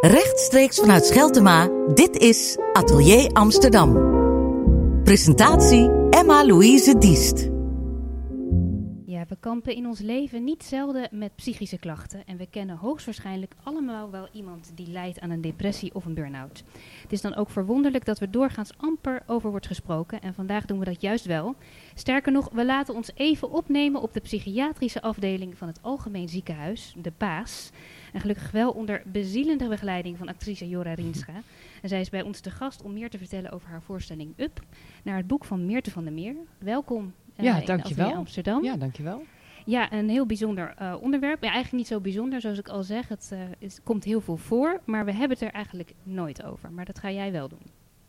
Rechtstreeks vanuit Scheltema, dit is Atelier Amsterdam. Presentatie Emma-Louise Diest. Ja, we kampen in ons leven niet zelden met psychische klachten. En we kennen hoogstwaarschijnlijk allemaal wel iemand die lijdt aan een depressie of een burn-out. Het is dan ook verwonderlijk dat er doorgaans amper over wordt gesproken. En vandaag doen we dat juist wel. Sterker nog, we laten ons even opnemen op de psychiatrische afdeling van het Algemeen Ziekenhuis, de PAAS. En gelukkig wel onder bezielende begeleiding van actrice Jora Rienscha. En zij is bij ons te gast om meer te vertellen over haar voorstelling Up. Naar het boek van Meerte van der Meer. Welkom uh, ja, in dankjewel. Amsterdam. Ja, dankjewel. Ja, een heel bijzonder uh, onderwerp. Ja, eigenlijk niet zo bijzonder, zoals ik al zeg. Het, uh, het komt heel veel voor, maar we hebben het er eigenlijk nooit over. Maar dat ga jij wel doen.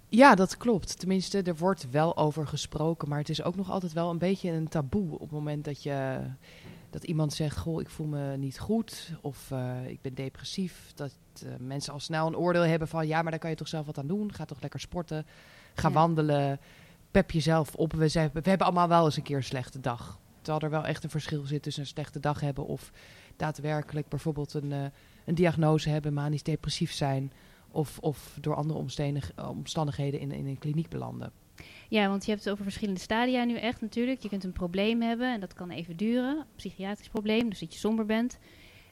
Ja, dat klopt. Tenminste, er wordt wel over gesproken, maar het is ook nog altijd wel een beetje een taboe op het moment dat je dat iemand zegt, goh, ik voel me niet goed of uh, ik ben depressief. Dat uh, mensen al snel een oordeel hebben van, ja, maar daar kan je toch zelf wat aan doen. Ga toch lekker sporten, ga ja. wandelen, pep jezelf op. We, zijn, we hebben allemaal wel eens een keer een slechte dag. Terwijl er wel echt een verschil zit tussen een slechte dag hebben of daadwerkelijk bijvoorbeeld een, uh, een diagnose hebben, manisch depressief zijn of, of door andere omstandigheden in, in een kliniek belanden. Ja, want je hebt het over verschillende stadia nu echt natuurlijk. Je kunt een probleem hebben en dat kan even duren. Een psychiatrisch probleem, dus dat je somber bent.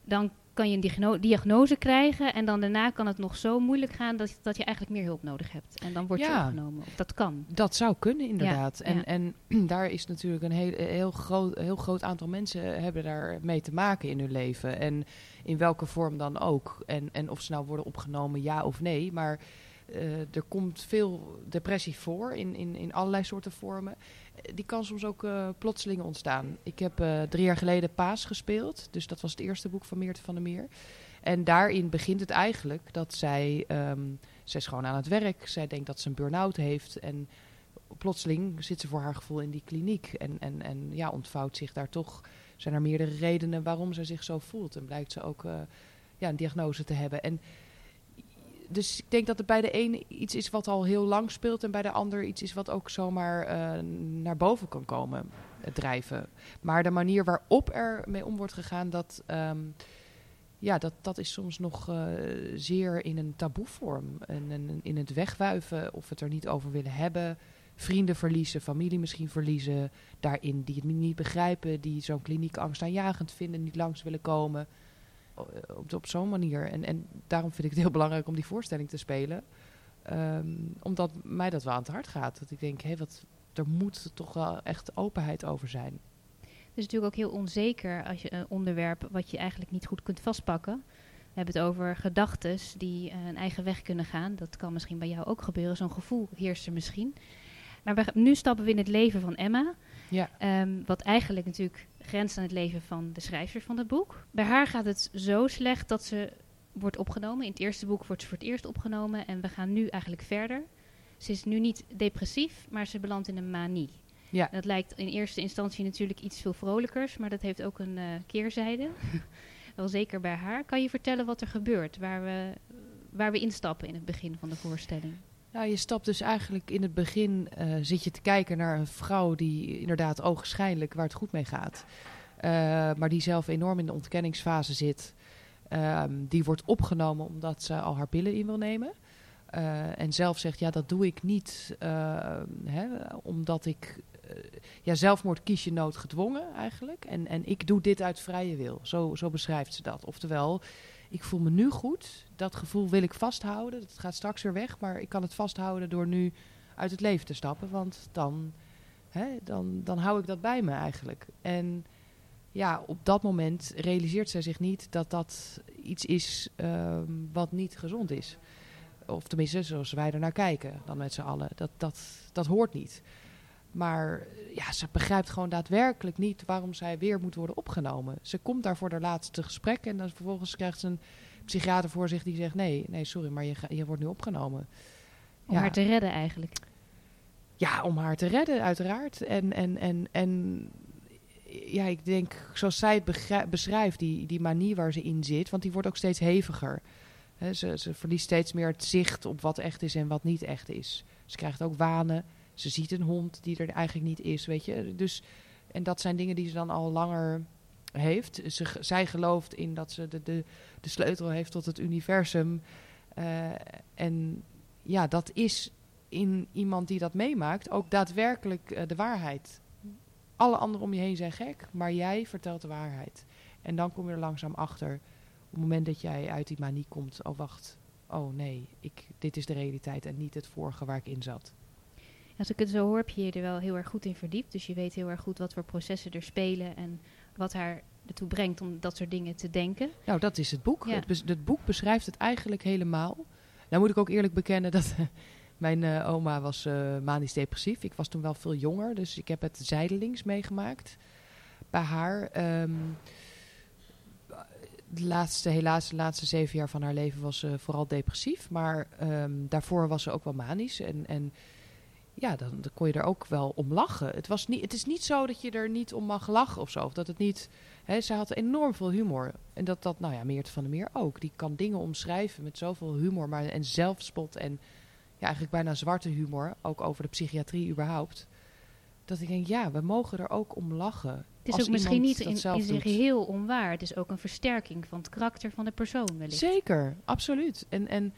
Dan kan je een diagno diagnose krijgen en dan daarna kan het nog zo moeilijk gaan dat, dat je eigenlijk meer hulp nodig hebt. En dan word je ja, opgenomen. Of dat kan. Dat zou kunnen inderdaad. Ja, en, ja. en daar is natuurlijk een heel, heel, groot, heel groot aantal mensen hebben daar mee te maken in hun leven. En in welke vorm dan ook. En, en of ze nou worden opgenomen, ja of nee. Maar uh, er komt veel depressie voor in, in, in allerlei soorten vormen. Die kan soms ook uh, plotseling ontstaan. Ik heb drie jaar geleden Paas gespeeld. Dus dat was het eerste boek van Meerte van der Meer. En daarin begint het eigenlijk dat zij... Um, zij is gewoon aan het werk. Zij denkt dat ze een burn-out heeft. En plotseling zit ze voor haar gevoel in die kliniek. En, en, en ja, ontvouwt zich daar toch... Zijn er meerdere redenen waarom ze zich zo voelt. En blijkt ze ook ja, een diagnose te hebben. En dus ik denk dat het bij de een iets is wat al heel lang speelt en bij de ander iets is wat ook zomaar uh, naar boven kan komen drijven. Maar de manier waarop er mee om wordt gegaan, dat, um, ja, dat, dat is soms nog uh, zeer in een taboevorm. En, in het wegwuiven of het er niet over willen hebben. Vrienden verliezen, familie misschien verliezen. Daarin die het niet begrijpen, die zo'n kliniek angstaanjagend vinden, niet langs willen komen op, op zo'n manier. En, en daarom vind ik het heel belangrijk om die voorstelling te spelen. Um, omdat mij dat wel aan het hart gaat. Dat ik denk, hé, wat, er moet toch wel echt openheid over zijn. Het is natuurlijk ook heel onzeker als je een onderwerp wat je eigenlijk niet goed kunt vastpakken. We hebben het over gedachten die uh, een eigen weg kunnen gaan. Dat kan misschien bij jou ook gebeuren. Zo'n gevoel heerst er misschien. Maar we, nu stappen we in het leven van Emma. Ja. Um, wat eigenlijk natuurlijk grenst aan het leven van de schrijver van het boek. Bij haar gaat het zo slecht dat ze wordt opgenomen. In het eerste boek wordt ze voor het eerst opgenomen en we gaan nu eigenlijk verder. Ze is nu niet depressief, maar ze belandt in een manie. Ja. Dat lijkt in eerste instantie natuurlijk iets veel vrolijkers, maar dat heeft ook een uh, keerzijde. Wel zeker bij haar. Kan je vertellen wat er gebeurt, waar we, waar we instappen in het begin van de voorstelling? Nou, je stapt dus eigenlijk in het begin, uh, zit je te kijken naar een vrouw die inderdaad ogenschijnlijk waar het goed mee gaat. Uh, maar die zelf enorm in de ontkenningsfase zit. Um, die wordt opgenomen omdat ze al haar pillen in wil nemen. Uh, en zelf zegt, ja, dat doe ik niet hè, omdat ik... ja, zelfmoord kies je noodgedwongen eigenlijk. En, en ik doe dit uit vrije wil. Zo, zo beschrijft ze dat. Oftewel, ik voel me nu goed. Dat gevoel wil ik vasthouden. Dat gaat straks weer weg. Maar ik kan het vasthouden door nu uit het leven te stappen. Want dan, hè, dan, dan hou ik dat bij me eigenlijk. En ja, op dat moment realiseert zij zich niet dat dat iets is um, wat niet gezond is. Of tenminste, zoals wij er naar kijken dan met z'n allen. Dat, dat, dat hoort niet. Maar ja, ze begrijpt gewoon daadwerkelijk niet waarom zij weer moet worden opgenomen. Ze komt daar voor haar laatste gesprek en dan vervolgens krijgt ze een psychiater voor zich die zegt: Nee, nee, sorry, maar je, ga, je wordt nu opgenomen. Om ja. haar te redden eigenlijk. Ja, om haar te redden, uiteraard. En, en, en, en ja, ik denk, zoals zij het beschrijft, die, die manier waar ze in zit, want die wordt ook steeds heviger. He, ze, ze verliest steeds meer het zicht op wat echt is en wat niet echt is. Ze krijgt ook wanen. Ze ziet een hond die er eigenlijk niet is, weet je. Dus, en dat zijn dingen die ze dan al langer heeft. Ze, zij gelooft in dat ze de, de, de sleutel heeft tot het universum. Eh, en ja, dat is in iemand die dat meemaakt ook daadwerkelijk eh, de waarheid. Alle anderen om je heen zijn gek, maar jij vertelt de waarheid. En dan kom je er langzaam achter. Op het moment dat jij uit die manie komt, oh wacht, oh nee, ik, dit is de realiteit en niet het vorige waar ik in zat. Als ik het zo hoor, heb je je er wel heel erg goed in verdiept. Dus je weet heel erg goed wat voor processen er spelen en wat haar ertoe brengt om dat soort dingen te denken. Nou, dat is het boek. Ja. Het, het boek beschrijft het eigenlijk helemaal. Nou moet ik ook eerlijk bekennen dat mijn eh, oma was eh, manisch depressief. Ik was toen wel veel jonger, dus ik heb het zijdelings meegemaakt bij haar. Ehm, de laatste, helaas de laatste zeven jaar van haar leven was ze vooral depressief. Maar ehm, daarvoor was ze ook wel manisch. En, en ja, dan, dan kon je er ook wel om lachen. Het, was niet, het is niet zo dat je er niet om mag lachen of zo. Of dat het niet... Hè, ze had enorm veel humor. En dat, dat, nou ja, Meert van der Meer ook. Die kan dingen omschrijven met zoveel humor maar, en zelfspot. En ja, eigenlijk bijna zwarte humor. Ook over de psychiatrie überhaupt. Dat ik denk, ja, we mogen er ook om lachen. Het is ook misschien niet in, in zijn geheel onwaar. Het is ook een versterking van het karakter van de persoon wellicht. Zeker, absoluut. En, en,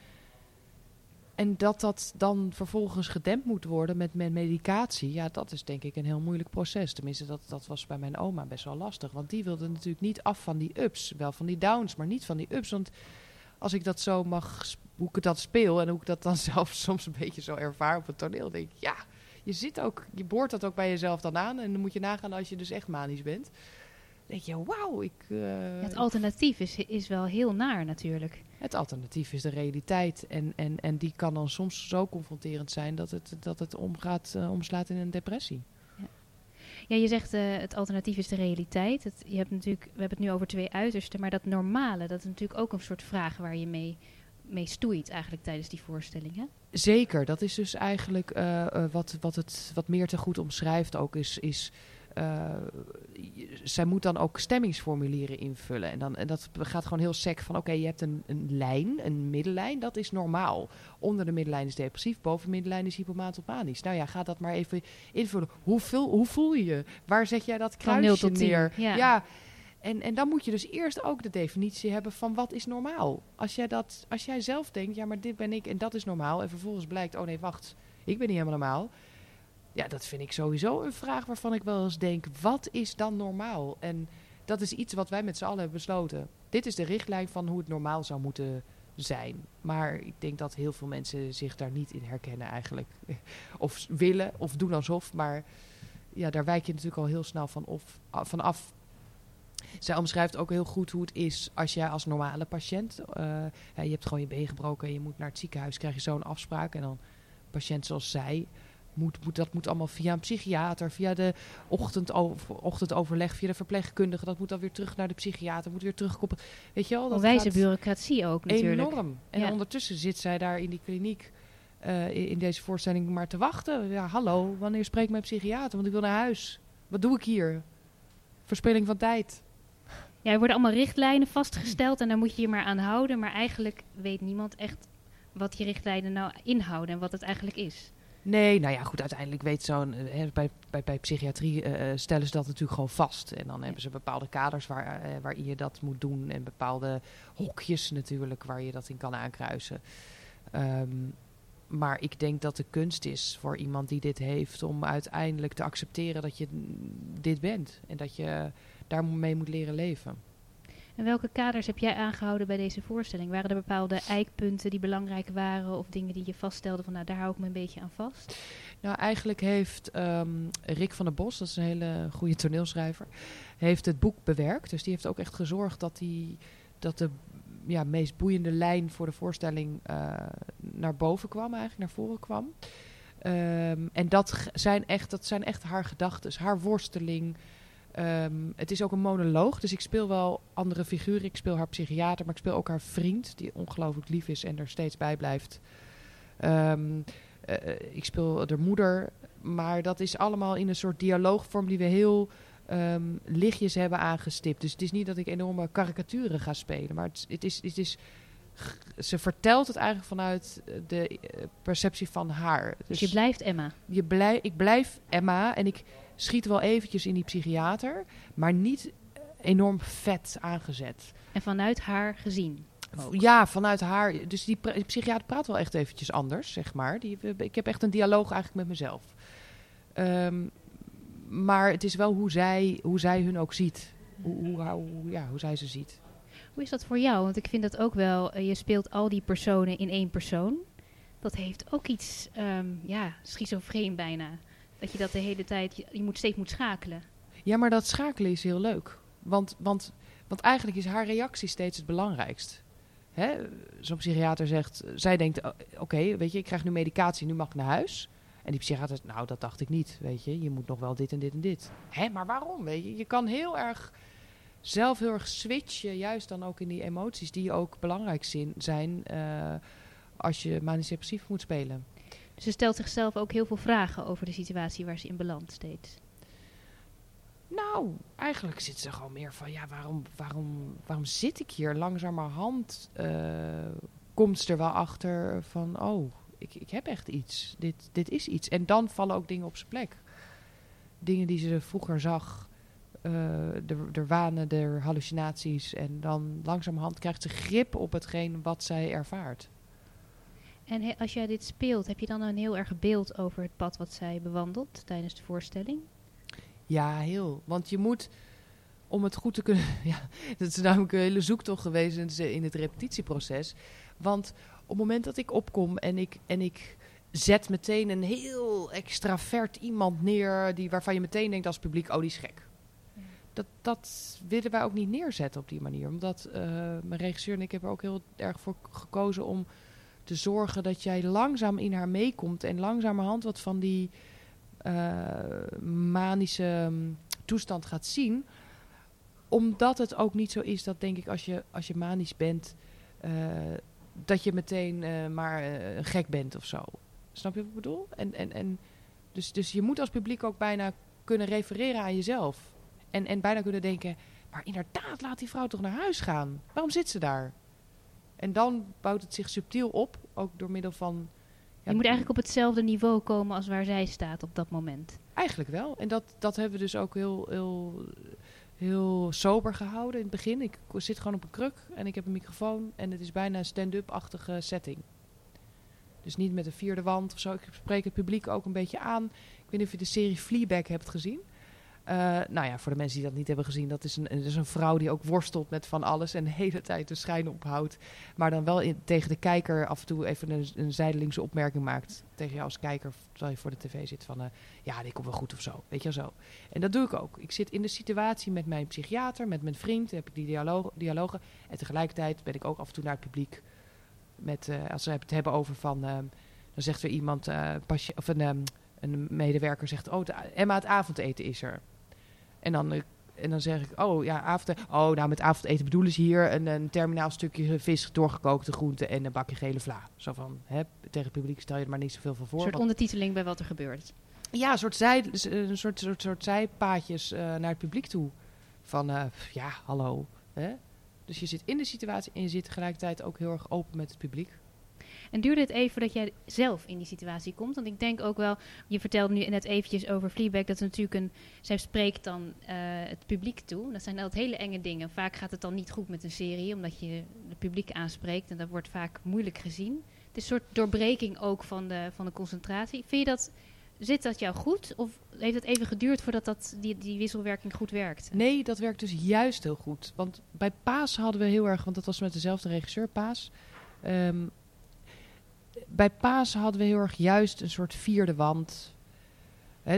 en dat dat dan vervolgens gedempt moet worden met, met medicatie, ja, dat is denk ik een heel moeilijk proces. Tenminste, dat, dat was bij mijn oma best wel lastig. Want die wilde natuurlijk niet af van die ups. Wel van die downs, maar niet van die ups. Want als ik dat zo mag, hoe ik dat speel en hoe ik dat dan zelf soms een beetje zo ervaar op het toneel, denk ik, ja, je zit ook, je boort dat ook bij jezelf dan aan. En dan moet je nagaan als je dus echt manisch bent. Dan denk je, wauw, ik... eh, het alternatief is, is wel heel naar natuurlijk. Het alternatief is de realiteit. En, en, en die kan dan soms zo confronterend zijn dat het, dat het omgaat, eh, omslaat in een depressie. Ja, je zegt eh, het alternatief is de realiteit. Het, je hebt natuurlijk, we hebben het nu over twee uitersten, maar dat normale, dat is natuurlijk ook een soort vraag waar je mee, mee stoeit eigenlijk tijdens die voorstelling. Hè? Zeker, dat is dus eigenlijk eh, wat, wat, het, wat meer te goed omschrijft ook, is... is zij moet dan ook stemmingsformulieren invullen. En, dan, en dat gaat gewoon heel sec van... oké, je hebt een, een lijn, een middellijn, dat is normaal. Onder de middellijn is depressief, boven de middellijn is hypomatoopanisch. Nou ja, ga dat maar even invullen. Hoe, vul- hoe voel je je? Waar zet jij dat Van 0 kruisje tot 10, neer? ja. En, en dan moet je dus eerst ook de definitie hebben van wat is normaal. Als jij, dat, als jij zelf denkt, ja, maar dit ben ik en dat is normaal. En vervolgens blijkt, oh nee, wacht, ik ben niet helemaal normaal. Ja, dat vind ik sowieso een vraag waarvan ik wel eens denk, wat is dan normaal? En dat is iets wat wij met z'n allen hebben besloten. Dit is de richtlijn van hoe het normaal zou moeten zijn. Maar ik denk dat heel veel mensen zich daar niet in herkennen eigenlijk. Of willen, of doen alsof. Maar ja, daar wijk je natuurlijk al heel snel van, of, a- van af. Zij omschrijft ook heel goed hoe het is als jij als normale patiënt... eh, je hebt gewoon je been gebroken en je moet naar het ziekenhuis... krijg je zo'n afspraak en dan patiënt zoals zij... Moet, moet, dat moet allemaal via een psychiater, via de ochtendover, ochtendoverleg, via de verpleegkundige. Dat moet dan weer terug naar de psychiater, moet weer terugkoppelen. Weet je wel, dat gaat bureaucratie ook natuurlijk. enorm. En Ja. ondertussen zit zij daar in die kliniek eh, in, in deze voorstelling maar te wachten. Ja, hallo, wanneer spreekt mijn psychiater? Want ik wil naar huis. Wat doe ik hier? Verspilling van tijd. Ja, er worden allemaal richtlijnen vastgesteld en daar moet je je maar aan houden. Maar eigenlijk weet niemand echt wat die richtlijnen nou inhouden en wat het eigenlijk is. Nee, nou ja, goed, uiteindelijk weet zo'n... eh, bij, bij, bij psychiatrie eh, eh, stellen ze dat natuurlijk gewoon vast. En dan hebben ze bepaalde kaders waar, eh, waarin je dat moet doen. En bepaalde hokjes natuurlijk waar je dat in kan aankruisen. Ehm, maar ik denk dat de kunst is voor iemand die dit heeft... om uiteindelijk te accepteren dat je dit bent. En dat je daarmee moet leren leven. En welke kaders heb jij aangehouden bij deze voorstelling? Waren er bepaalde eikpunten die belangrijk waren of dingen die je vaststelde van nou daar hou ik me een beetje aan vast? Nou, eigenlijk heeft ehm, Rick van der Bos, dat is een hele goede toneelschrijver, heeft het boek bewerkt. Dus die heeft ook echt gezorgd dat, die, dat de ja, meest boeiende lijn voor de voorstelling eh, naar boven kwam, eigenlijk naar voren kwam. Ehm, en dat zijn echt, dat zijn echt haar gedachten, haar worsteling. Ehm, het is ook een monoloog, dus ik speel wel andere figuren. Ik speel haar psychiater, maar ik speel ook haar vriend, die ongelooflijk lief is en er steeds bij blijft. Ehm, eh, ik speel de moeder, maar dat is allemaal in een soort dialoogvorm die we heel ehm, lichtjes hebben aangestipt. Dus het is niet dat ik enorme karikaturen ga spelen, maar het, het is, het is, ze vertelt het eigenlijk vanuit eh, de eh, perceptie van haar. Dus je blijft Emma. je blij, ik blijf Emma en ik schiet wel eventjes in die psychiater, maar niet enorm vet aangezet. En vanuit haar gezien. ook. Ja, vanuit haar. Dus die, psychiater praat wel echt eventjes anders, zeg maar. Die, ik heb echt een dialoog eigenlijk met mezelf. Ehm, maar het is wel hoe zij, hoe zij hun ook ziet. Hoe, hoe, hoe- ja, hoe zij ze ziet. Hoe is dat voor jou? Want ik vind dat ook wel, eh, je speelt al die personen in één persoon. Dat heeft ook iets, ehm, ja, schizofreen bijna. Dat je dat de hele tijd, je, moet steeds moet schakelen. Ja, maar dat schakelen is heel leuk. Want, want, want eigenlijk is haar reactie steeds het belangrijkst. Zo'n psychiater zegt, zij denkt, oké, weet je, ik krijg nu medicatie, nu mag ik naar huis. En die psychiater zegt, nou, dat dacht ik niet, weet je. Je moet nog wel dit en dit en dit. Hè, maar waarom, weet je? Je kan heel erg, zelf heel erg switchen, juist dan ook in die emoties die ook belangrijk zijn eh, als je manisch depressief moet spelen. Dus ze stelt zichzelf ook heel veel vragen over de situatie waar ze in belandt steeds. Nou, eigenlijk zit ze gewoon meer van, ja, waarom, waarom, waarom zit ik hier? Langzamerhand eh komt ze er wel achter van, oh, ik, ik heb echt iets. Dit, dit is iets. En dan vallen ook dingen op zijn plek. Dingen die ze vroeger zag, de, de wanen, de hallucinaties. En dan langzamerhand krijgt ze grip op hetgeen wat zij ervaart. En he- als jij dit speelt, heb je dan een heel erg beeld over het pad wat zij bewandelt tijdens de voorstelling? Ja, heel. Want je moet, om het goed te kunnen... Ja, dat is namelijk een hele zoektocht geweest in het repetitieproces. Want op het moment dat ik opkom en ik, en ik zet meteen een heel extravert iemand neer... Die, waarvan je meteen denkt als publiek, oh, die is gek. Dat, willen wij ook niet neerzetten op die manier. Omdat eh, mijn regisseur en ik hebben er ook heel erg voor gekozen om te zorgen dat jij langzaam in haar meekomt. En langzamerhand wat van die eh, manische mm, toestand gaat zien. Omdat het ook niet zo is dat, denk ik, als je, als je manisch bent, eh, dat je meteen maar gek bent of zo. Snap je wat ik bedoel? En, en, en dus, dus je moet als publiek ook bijna kunnen refereren aan jezelf. En, en bijna kunnen denken, maar inderdaad, laat die vrouw toch naar huis gaan. Waarom zit ze daar? En dan bouwt het zich subtiel op, ook door middel van... ja, je moet eigenlijk op hetzelfde niveau komen als waar zij staat op dat moment. Eigenlijk wel. En dat, dat hebben we dus ook heel, heel, heel sober gehouden in het begin. Ik zit gewoon op een kruk en ik heb een microfoon. En het is bijna een stand-up-achtige setting. Dus niet met een vierde wand of zo. Ik spreek het publiek ook een beetje aan. Ik weet niet of je de serie Fleabag hebt gezien. Eh, nou ja, voor de mensen die dat niet hebben gezien, dat is een, dat is een vrouw die ook worstelt met van alles en de hele tijd de schijn ophoudt. Maar dan wel tegen de kijker af en toe even een, een zijdelingse opmerking maakt. Tegen jou als kijker, terwijl je voor de tv zit van, eh, ja, dit komt wel goed of zo. Weet je wel zo. En dat doe ik ook. Ik zit in de situatie met mijn psychiater, met mijn vriend, heb ik die dialoog, dialogen. En tegelijkertijd ben ik ook af en toe naar het publiek. Met, eh, als we het hebben over van, dan zegt er iemand, of een, een medewerker zegt, oh, Emma, het avondeten is er. En dan, eh, en dan zeg ik, oh ja, avondeten. Oh, nou met avondeten bedoelen ze hier een, een terminaal stukje vis, doorgekookte groenten en een bakje gele vla. Zo van, hè, tegen het publiek stel je er maar niet zoveel van voor. Een soort want- ondertiteling bij wat er gebeurt. ja, een soort, zij, een soort, soort, soort zijpaadjes eh, naar het publiek toe. Van, eh, ja, hallo. Hè? Dus je zit in de situatie en je zit tegelijkertijd ook heel erg open met het publiek. En duurde het even voordat jij zelf in die situatie komt? Want ik denk ook wel, je vertelde nu net eventjes over Fleabag, dat is natuurlijk een, zij spreekt dan eh, het publiek toe. Dat zijn altijd hele enge dingen. Vaak gaat het dan niet goed met een serie, omdat je het publiek aanspreekt en dat wordt vaak moeilijk gezien. Het is een soort doorbreking ook van de, van de concentratie. Vind je dat, zit dat jou goed? Of heeft het even geduurd voordat dat, die, die wisselwerking goed werkt? Nee, dat werkt dus juist heel goed. Want bij Paas hadden we heel erg, want dat was met dezelfde regisseur, Paas. Ehm, bij Paas hadden we heel erg juist een soort vierde wand.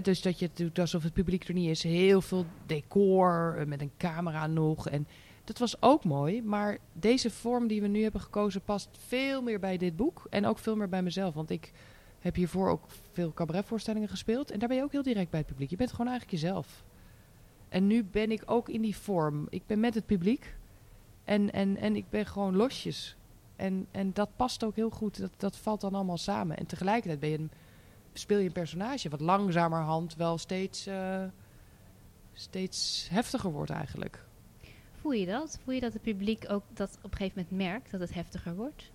Dus dat je het doet alsof het publiek er niet is. Heel veel decor, eh, met een camera nog. En dat was ook mooi. Maar deze vorm die we nu hebben gekozen past veel meer bij dit boek. En ook veel meer bij mezelf. Want ik heb hiervoor ook veel cabaretvoorstellingen gespeeld. En daar ben je ook heel direct bij het publiek. Je bent gewoon eigenlijk jezelf. En nu ben ik ook in die vorm. Ik ben met het publiek. En, en, en ik ben gewoon losjes. En, en dat past ook heel goed. Dat, dat valt dan allemaal samen. En tegelijkertijd ben je een, speel je een personage wat langzamerhand wel steeds, eh, steeds heftiger wordt eigenlijk. Voel je dat? Voel je dat het publiek ook dat op een gegeven moment merkt dat het heftiger wordt?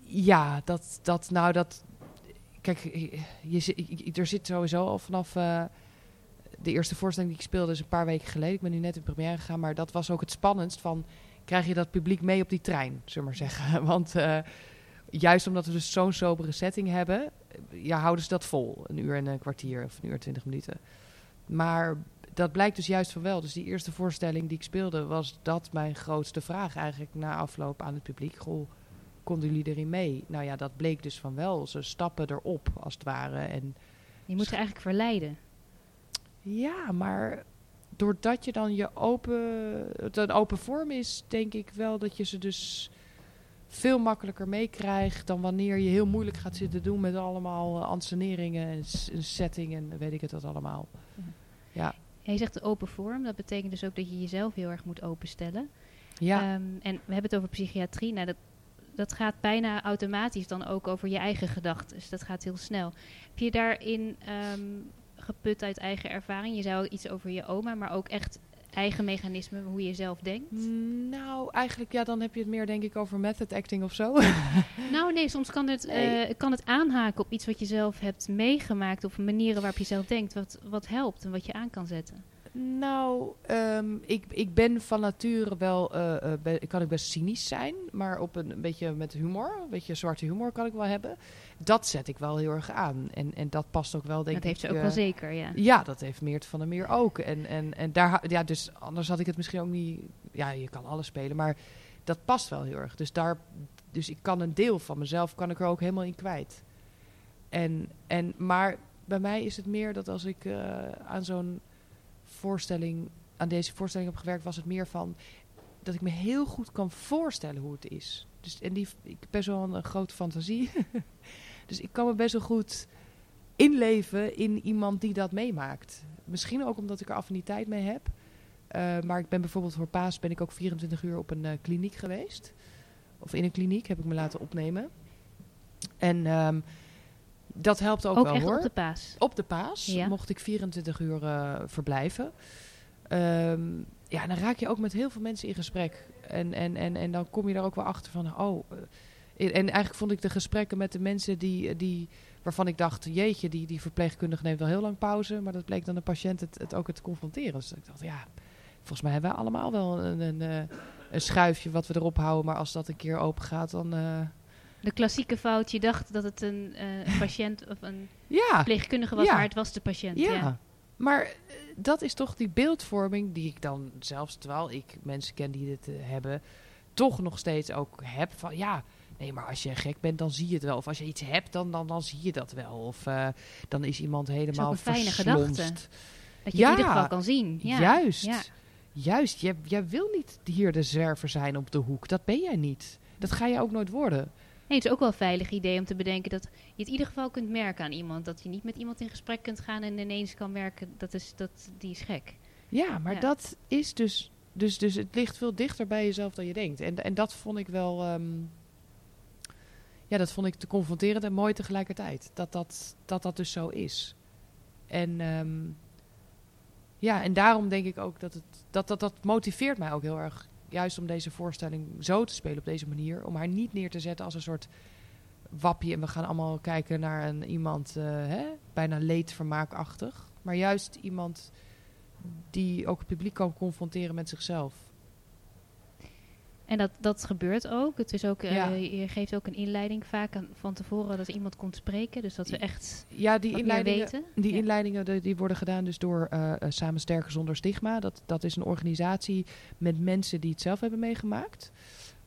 Ja, dat, dat nou dat. Kijk, je, er zit sowieso al vanaf eh, de eerste voorstelling die ik speelde, is een paar weken geleden. Ik ben nu net in première gegaan, maar dat was ook het spannendst van. Krijg je dat publiek mee op die trein, zullen we maar zeggen. Want eh, juist omdat we dus zo'n sobere setting hebben, ja, houden ze dat vol. Een uur en een kwartier of een uur en twintig minuten. Maar dat blijkt dus juist van wel. Dus die eerste voorstelling die ik speelde, was dat mijn grootste vraag eigenlijk na afloop aan het publiek. Goh, konden jullie erin mee? Nou ja, dat bleek dus van wel. Ze stappen erop, als het ware. En Je moet ze eigenlijk verleiden. ja, maar doordat je dan je open, het een open vorm is, denk ik wel dat je ze dus veel makkelijker meekrijgt dan wanneer je heel moeilijk gaat zitten doen met allemaal eh, anseneringen en s- en setting en weet ik het wat allemaal. Ja. Ja, Ja, je zegt de open vorm. Dat betekent dus ook dat je jezelf heel erg moet openstellen. ja. Ehm, en we hebben het over psychiatrie. Nou, dat, dat gaat bijna automatisch dan ook over je eigen gedachten. Dus dat gaat heel snel. Heb je daarin ehm, geput uit eigen ervaring? Je zou iets over je oma, maar ook echt eigen mechanismen, hoe je zelf denkt? Nou, eigenlijk ja, dan heb je het meer denk ik over method acting of zo. Nou nee, soms kan het, Nee. eh, kan het aanhaken op iets wat je zelf hebt meegemaakt... of manieren waarop je zelf denkt, wat, wat helpt en wat je aan kan zetten. Nou, ehm, ik, ik ben van nature wel, be- kan ik best cynisch zijn, maar op een, een beetje met humor, een beetje zwarte humor kan ik wel hebben. Dat zet ik wel heel erg aan en, en dat past ook wel denk dat ik. heeft ze ook eh, wel zeker, ja. Ja, dat heeft Meert van der Meer ook. En, en, en daar, ja, dus anders had ik het misschien ook niet. Ja, je kan alles spelen, maar dat past wel heel erg. Dus daar, dus ik kan een deel van mezelf kan ik er ook helemaal in kwijt. En, en maar bij mij is het meer dat als ik aan zo'n voorstelling, aan deze voorstelling heb gewerkt, was het meer van dat ik me heel goed kan voorstellen hoe het is. Dus en die, ik heb best wel een, grote fantasie. dus ik kan me best wel goed inleven in iemand die dat meemaakt. Misschien ook omdat ik er affiniteit mee heb. Eh, maar ik ben bijvoorbeeld voor Paas ben ik ook 24 uur op een eh, kliniek geweest. Of in een kliniek heb ik me laten opnemen. En ehm, dat helpt ook, Ook wel echt hoor. op de paas. Op de paas Ja. mocht ik 24 uur eh, verblijven. Ehm, ja, dan raak je ook met heel veel mensen in gesprek. En, en, en, en dan kom je er ook wel achter van, oh... eh, en eigenlijk vond ik de gesprekken met de mensen die, die waarvan ik dacht, jeetje, die, die verpleegkundige neemt wel heel lang pauze. Maar dat bleek dan de patiënt het, het ook het confronteren. Dus ik dacht, ja, volgens mij hebben we allemaal wel een, een, eh, een schuifje wat we erop houden. Maar als dat een keer open gaat, dan... eh, De klassieke fout, je dacht dat het een eh, een patiënt of een ja, verpleegkundige was, Ja. maar het was de patiënt. Ja, Ja. maar eh, dat is toch die beeldvorming die ik dan zelfs, terwijl ik mensen ken die dit eh, hebben, toch nog steeds ook heb van ja. Nee, maar als je gek bent, dan zie je het wel. Of als je iets hebt, dan, dan, dan zie je dat wel. Of dan is iemand helemaal een fijne gedachte. Dat je Ja, het in ieder geval kan zien. Ja. Juist. Juist. Jij, jij wil niet hier de zwerver zijn op de hoek. Dat ben jij niet. Dat ga je ook nooit worden. Nee, het is ook wel een veilig idee om te bedenken dat je het in ieder geval kunt merken aan iemand. Dat je niet met iemand in gesprek kunt gaan en ineens kan merken dat, is, dat die is gek. Ja, maar Ja. dat is dus, dus... Dus het ligt veel dichter bij jezelf dan je denkt. En, en dat vond ik wel... ehm, ja, dat vond ik te confronterend en mooi tegelijkertijd. Dat dat, dat, dat dus zo is. En ehm, ja, en daarom denk ik ook dat het... Dat, dat, dat motiveert mij ook heel erg. Juist om deze voorstelling zo te spelen op deze manier. Om haar niet neer te zetten als een soort wapje. En we gaan allemaal kijken naar een, iemand eh, hè, bijna leedvermaakachtig. Maar juist iemand die ook het publiek kan confronteren met zichzelf. En dat, dat gebeurt ook. Het is ook eh. Je geeft ook een inleiding vaak aan, van tevoren dat iemand komt spreken. Dus dat we echt Ja, die inleidingen, weten. die Ja. inleidingen die, die worden gedaan dus door eh, eh, Samen Sterker Zonder Stigma. Dat, dat is een organisatie met mensen die het zelf hebben meegemaakt.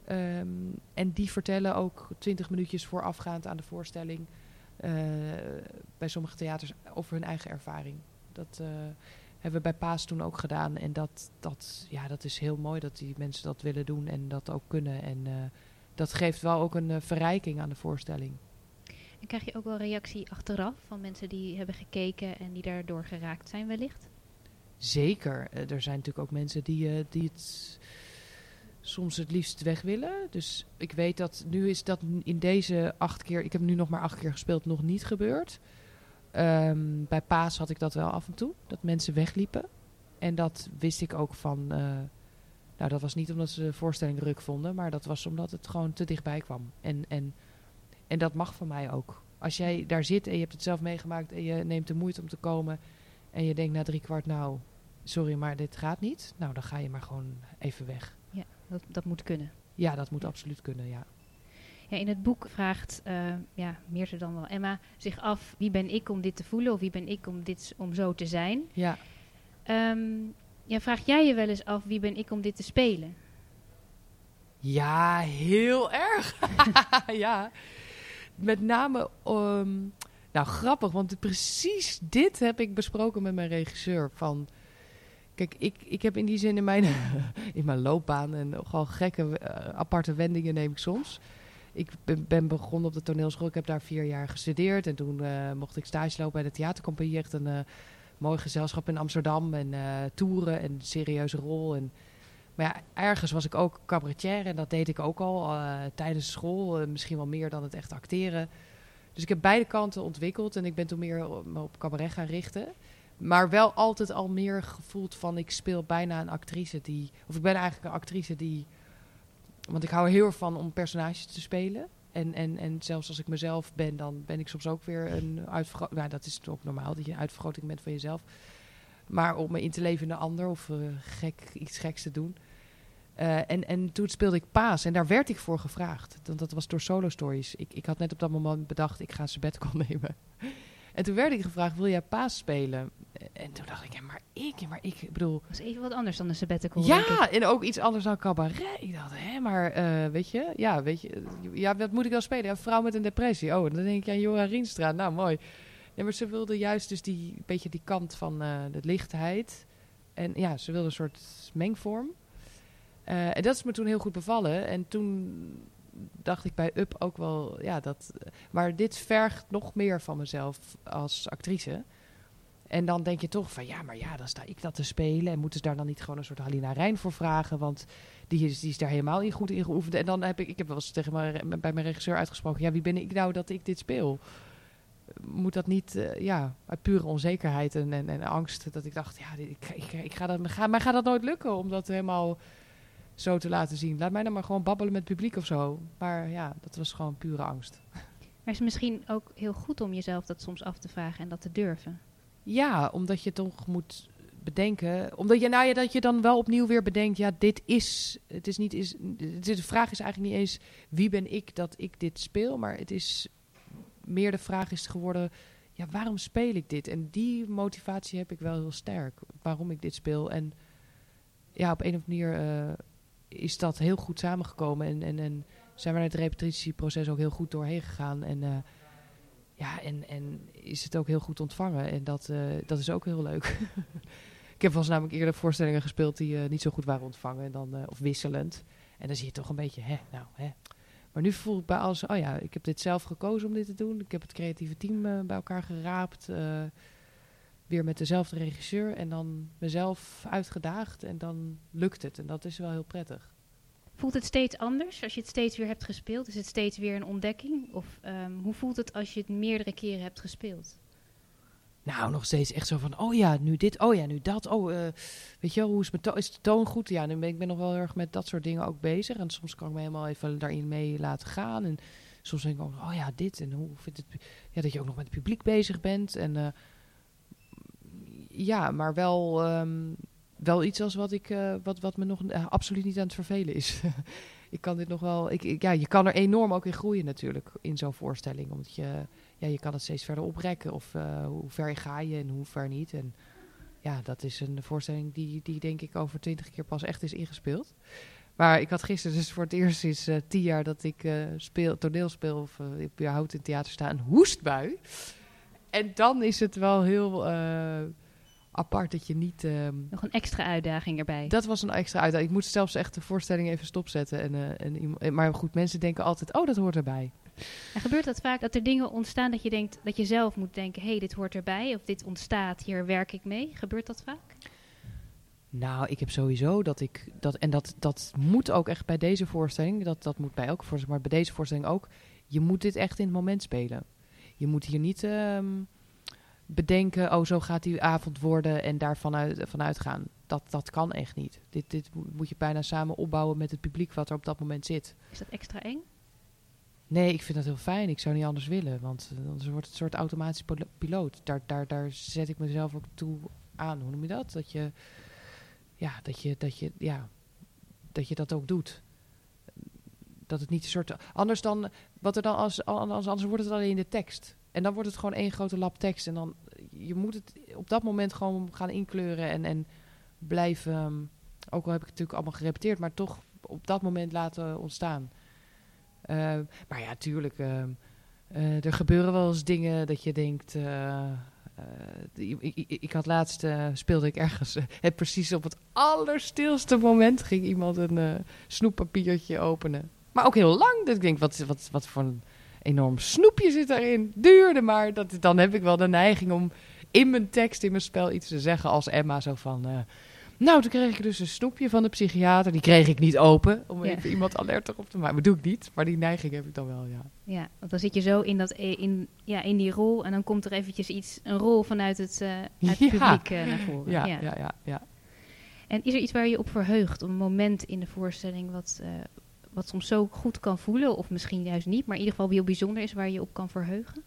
Ehm, en die vertellen ook twintig minuutjes voorafgaand aan de voorstelling... bij sommige theaters over hun eigen ervaring. Dat hebben we bij Paas toen ook gedaan. En dat, dat, ja, dat is heel mooi dat die mensen dat willen doen en dat ook kunnen. En eh, dat geeft wel ook een eh, verrijking aan de voorstelling. En krijg je ook wel reactie achteraf van mensen die hebben gekeken en die daardoor geraakt zijn wellicht? Zeker. Eh, er zijn natuurlijk ook mensen die, die het soms het liefst weg willen. Dus ik weet dat nu is dat in deze acht keer, ik heb nu nog maar acht keer gespeeld, nog niet gebeurd. Ehm, bij Paas had ik dat wel af en toe, dat mensen wegliepen. En dat wist ik ook van, eh, nou dat was niet omdat ze de voorstelling ruk vonden, maar dat was omdat het gewoon te dichtbij kwam. En, en, en dat mag van mij ook. Als jij daar zit en je hebt het zelf meegemaakt en je neemt de moeite om te komen en je denkt na drie kwart, nou, sorry, maar dit gaat niet. Nou, dan ga je maar gewoon even weg. Ja. Dat, dat moet kunnen. Ja, dat moet absoluut kunnen, ja. Ja, in het boek vraagt uh, ja, Meerte dan wel Emma zich af... wie ben ik om dit te voelen of wie ben ik om, dit, om zo te zijn? Ja. Um, ja, vraag jij je wel eens af wie ben ik om dit te spelen? Ja, heel erg. ja. Met name, um, nou grappig, want precies dit heb ik besproken met mijn regisseur. Van, kijk, ik, ik heb in die zin in mijn, in mijn loopbaan en nogal gekke uh, aparte wendingen neem ik soms. Ik ben, ben, begonnen op de toneelschool. Ik heb daar vier jaar gestudeerd. En toen uh, mocht ik stage lopen bij de theatercompagnie. Echt een uh, mooi gezelschap in Amsterdam. En toeren en serieuze rol. En, maar ja, ergens was ik ook cabaretier. En dat deed ik ook al tijdens school. misschien wel meer dan het echt acteren. Dus ik heb beide kanten ontwikkeld. En ik ben toen meer me op cabaret gaan richten. Maar wel altijd al meer gevoeld van ik speel bijna een actrice die... Of ik ben eigenlijk een actrice die... Want ik hou er heel erg van om personages te spelen. En, en, en zelfs als ik mezelf ben, dan ben ik soms ook weer een uitvergroting. Nou, dat is ook normaal dat je een uitvergroting bent van jezelf. Maar om me in te leven in een ander of uh, gek, iets geks te doen. Uh, en, en toen speelde ik Paas en daar werd ik voor gevraagd. Want dat was door Solo Stories. Ik, ik had net op dat moment bedacht, ik ga een sabbatical nemen. En toen werd ik gevraagd, wil jij Paas spelen? En toen dacht ik, ja, maar ik, maar ik, bedoel... Dat is even wat anders dan een sabbatical. Ja, en ook iets anders dan cabaret. Ik dacht, hè, maar uh, weet je, ja, weet je, ja, wat moet ik wel spelen? Een vrouw met een depressie. Oh, dan denk ik aan Jora Rienstra. Nou, mooi. Nee, maar ze wilde juist dus die, beetje die kant van uh, de lichtheid. En ja, ze wilde een soort mengvorm. Uh, en dat is me toen heel goed bevallen. En toen dacht ik bij Up ook wel, ja, dat. Maar dit vergt nog meer van mezelf als actrice. En dan denk je toch van ja, maar ja, dan sta ik dat te spelen. En moeten ze daar dan niet gewoon een soort Halina Rijn voor vragen? Want die is, die is daar helemaal in goed in geoefend. En dan heb ik, ik heb wel eens tegen mijn, bij mijn regisseur uitgesproken: ja, wie ben ik nou dat ik dit speel? Moet dat niet, uh, ja, uit pure onzekerheid en, en, en, angst. Dat ik dacht, ja, ik, ik, ga dat, ga, maar gaat dat nooit lukken om dat helemaal zo te laten zien? Laat mij dan maar gewoon babbelen met het publiek of zo. Maar ja, dat was gewoon pure angst. Maar is het misschien ook heel goed om jezelf dat soms af te vragen en dat te durven? Ja, omdat je toch moet bedenken. Omdat je, nou dat je dan wel opnieuw weer bedenkt. Ja, dit is. Het is niet. Is, de vraag is eigenlijk niet eens wie ben ik dat ik dit speel. Maar het is meer de vraag is geworden. Ja, waarom speel ik dit? En die motivatie heb ik wel heel sterk. Waarom ik dit speel. En ja, op een of andere manier uh, is dat heel goed samengekomen. En, en, en zijn we naar het repetitieproces ook heel goed doorheen gegaan. En uh, ja, en, en is het ook heel goed ontvangen. En dat, uh, dat is ook heel leuk. ik heb wel namelijk eerder voorstellingen gespeeld die uh, niet zo goed waren ontvangen. En dan, uh, of wisselend. En dan zie je toch een beetje, hè, nou, hè. Maar nu voel ik bij alles, oh ja, ik heb dit zelf gekozen om dit te doen. Ik heb het creatieve team bij elkaar geraapt. weer met dezelfde regisseur. En dan mezelf uitgedaagd. En dan lukt het. En dat is wel heel prettig. Voelt het steeds anders als je het steeds weer hebt gespeeld? Is het steeds weer een ontdekking? Of um, hoe voelt het als je het meerdere keren hebt gespeeld? Nou, nog steeds echt zo van, oh ja, nu dit, oh ja, nu dat. Oh, uh, weet je wel, hoe is, mijn is de toon goed? Ja, nu ben ik ben nog wel heel erg met dat soort dingen ook bezig. En soms kan ik me helemaal even daarin mee laten gaan. En soms denk ik ook, oh ja, dit. En hoe vindt het, ja, dat je ook nog met het publiek bezig bent. En uh, ja, maar wel... Um, wel iets als wat, ik, uh, wat, wat me nog uh, absoluut niet aan het vervelen is. ik kan dit nog wel. Ik, ja, je kan er enorm ook in groeien natuurlijk in zo'n voorstelling. Omdat je, ja, je kan het steeds verder oprekken. Of uh, hoe ver ga je en hoe ver niet. En ja, dat is een voorstelling die, die denk ik over twintig keer pas echt is ingespeeld. Maar ik had gisteren dus voor het eerst sinds tien jaar dat ik speel, toneel speel of uh, überhaupt in theater sta een hoestbui. En dan is het wel heel apart dat je niet... Um, Nog een extra uitdaging erbij. Dat was een extra uitdaging. Ik moest zelfs echt de voorstelling even stopzetten. En, uh, en, maar goed, mensen denken altijd, oh, dat hoort erbij. En gebeurt dat vaak, dat er dingen ontstaan dat je denkt, dat je zelf moet denken, hé, hey, dit hoort erbij, of dit ontstaat, hier werk ik mee. Gebeurt dat vaak? Nou, ik heb sowieso dat ik, dat, en dat, dat moet ook echt bij deze voorstelling, dat, dat moet bij elke voorstelling, maar bij deze voorstelling ook, je moet dit echt in het moment spelen. Je moet hier niet... Um, bedenken, oh zo gaat die avond worden en daarvan uit, vanuit gaan. Dat, dat kan echt niet. Dit, dit moet je bijna samen opbouwen met het publiek wat er op dat moment zit. Is dat extra eng? Nee, ik vind dat heel fijn. Ik zou niet anders willen, want anders wordt het een soort automatisch piloot. Daar, daar, daar zet ik mezelf ook toe aan. Hoe noem je dat? Dat je, ja, dat je, dat je, ja, dat je dat ook doet. Dat het niet een soort. Anders dan. Wat er dan als, anders, anders wordt het alleen de tekst. En dan wordt het gewoon één grote lap tekst. En dan. Je moet het op dat moment gewoon gaan inkleuren en, en blijven. ehm, Ook al heb ik het natuurlijk allemaal gerepeteerd, maar toch op dat moment laten ontstaan. Eh, maar ja, tuurlijk. ehm, eh, er gebeuren wel eens dingen dat je denkt. eh, eh, ik, ik, ik had laatst eh, speelde ik ergens. eh, het precies op het allerstilste moment ging iemand een eh, snoeppapiertje openen. Maar ook heel lang. Dat ik denk, wat, wat, wat voor een enorm snoepje zit daarin. Duurde maar. Dat, dan heb ik wel de neiging om in mijn tekst, in mijn spel iets te zeggen als Emma. Zo van. eh, nou, toen kreeg ik dus een snoepje van de psychiater. Die kreeg ik niet open. Om Ja. even iemand alert erop te maken. Maar doe ik niet. Maar die neiging heb ik dan wel, ja. Ja, want dan zit je zo in, dat, e- in, ja, in die rol en dan komt er eventjes iets, een rol vanuit het, eh, uit het Ja. publiek eh, naar voren. Ja, ja. ja, ja. En is er iets waar je op verheugt? Een moment in de voorstelling wat, eh, wat soms zo goed kan voelen, of misschien juist niet, maar in ieder geval heel bijzonder is waar je op kan verheugen?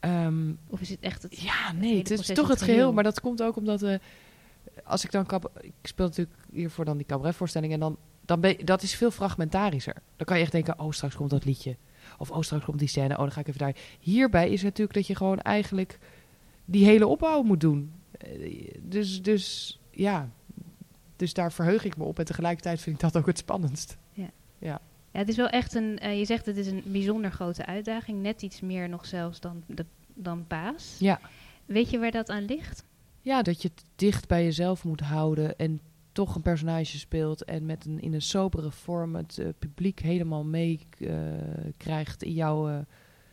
Ehm, Of is het echt het... Ja, nee, het is toch het geheel. Maar dat komt ook omdat, eh, als ik dan... Ik speel natuurlijk hiervoor dan die cabaretvoorstelling. En dan, dan ben, dat is veel fragmentarischer. Dan kan je echt denken, oh, straks komt dat liedje. Of, oh, straks komt die scène. Oh, dan ga ik even daar. Hierbij is het natuurlijk dat je gewoon eigenlijk die hele opbouw moet doen. Eh, Dus, dus ja... Dus daar verheug ik me op. En tegelijkertijd vind ik dat ook het spannendst. Ja, het is wel echt een... eh, je zegt het is een bijzonder grote uitdaging. Net iets meer nog zelfs dan, de, dan Paas. Ja. Weet je waar dat aan ligt? Ja, dat je het dicht bij jezelf moet houden en toch een personage speelt en met een, in een sobere vorm het eh, publiek helemaal mee eh, in jouw,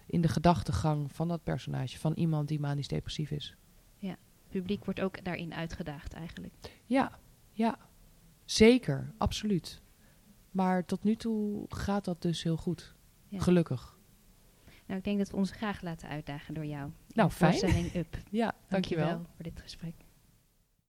in de gedachtegang van dat personage, van iemand die manisch depressief is. Het publiek wordt ook daarin uitgedaagd eigenlijk. Ja, ja, zeker, absoluut. Maar tot nu toe gaat dat dus heel goed, Ja. gelukkig. Nou, ik denk dat we ons graag laten uitdagen door jou. Nou, fijn. Up. Ja, dankjewel. Dankjewel voor dit gesprek.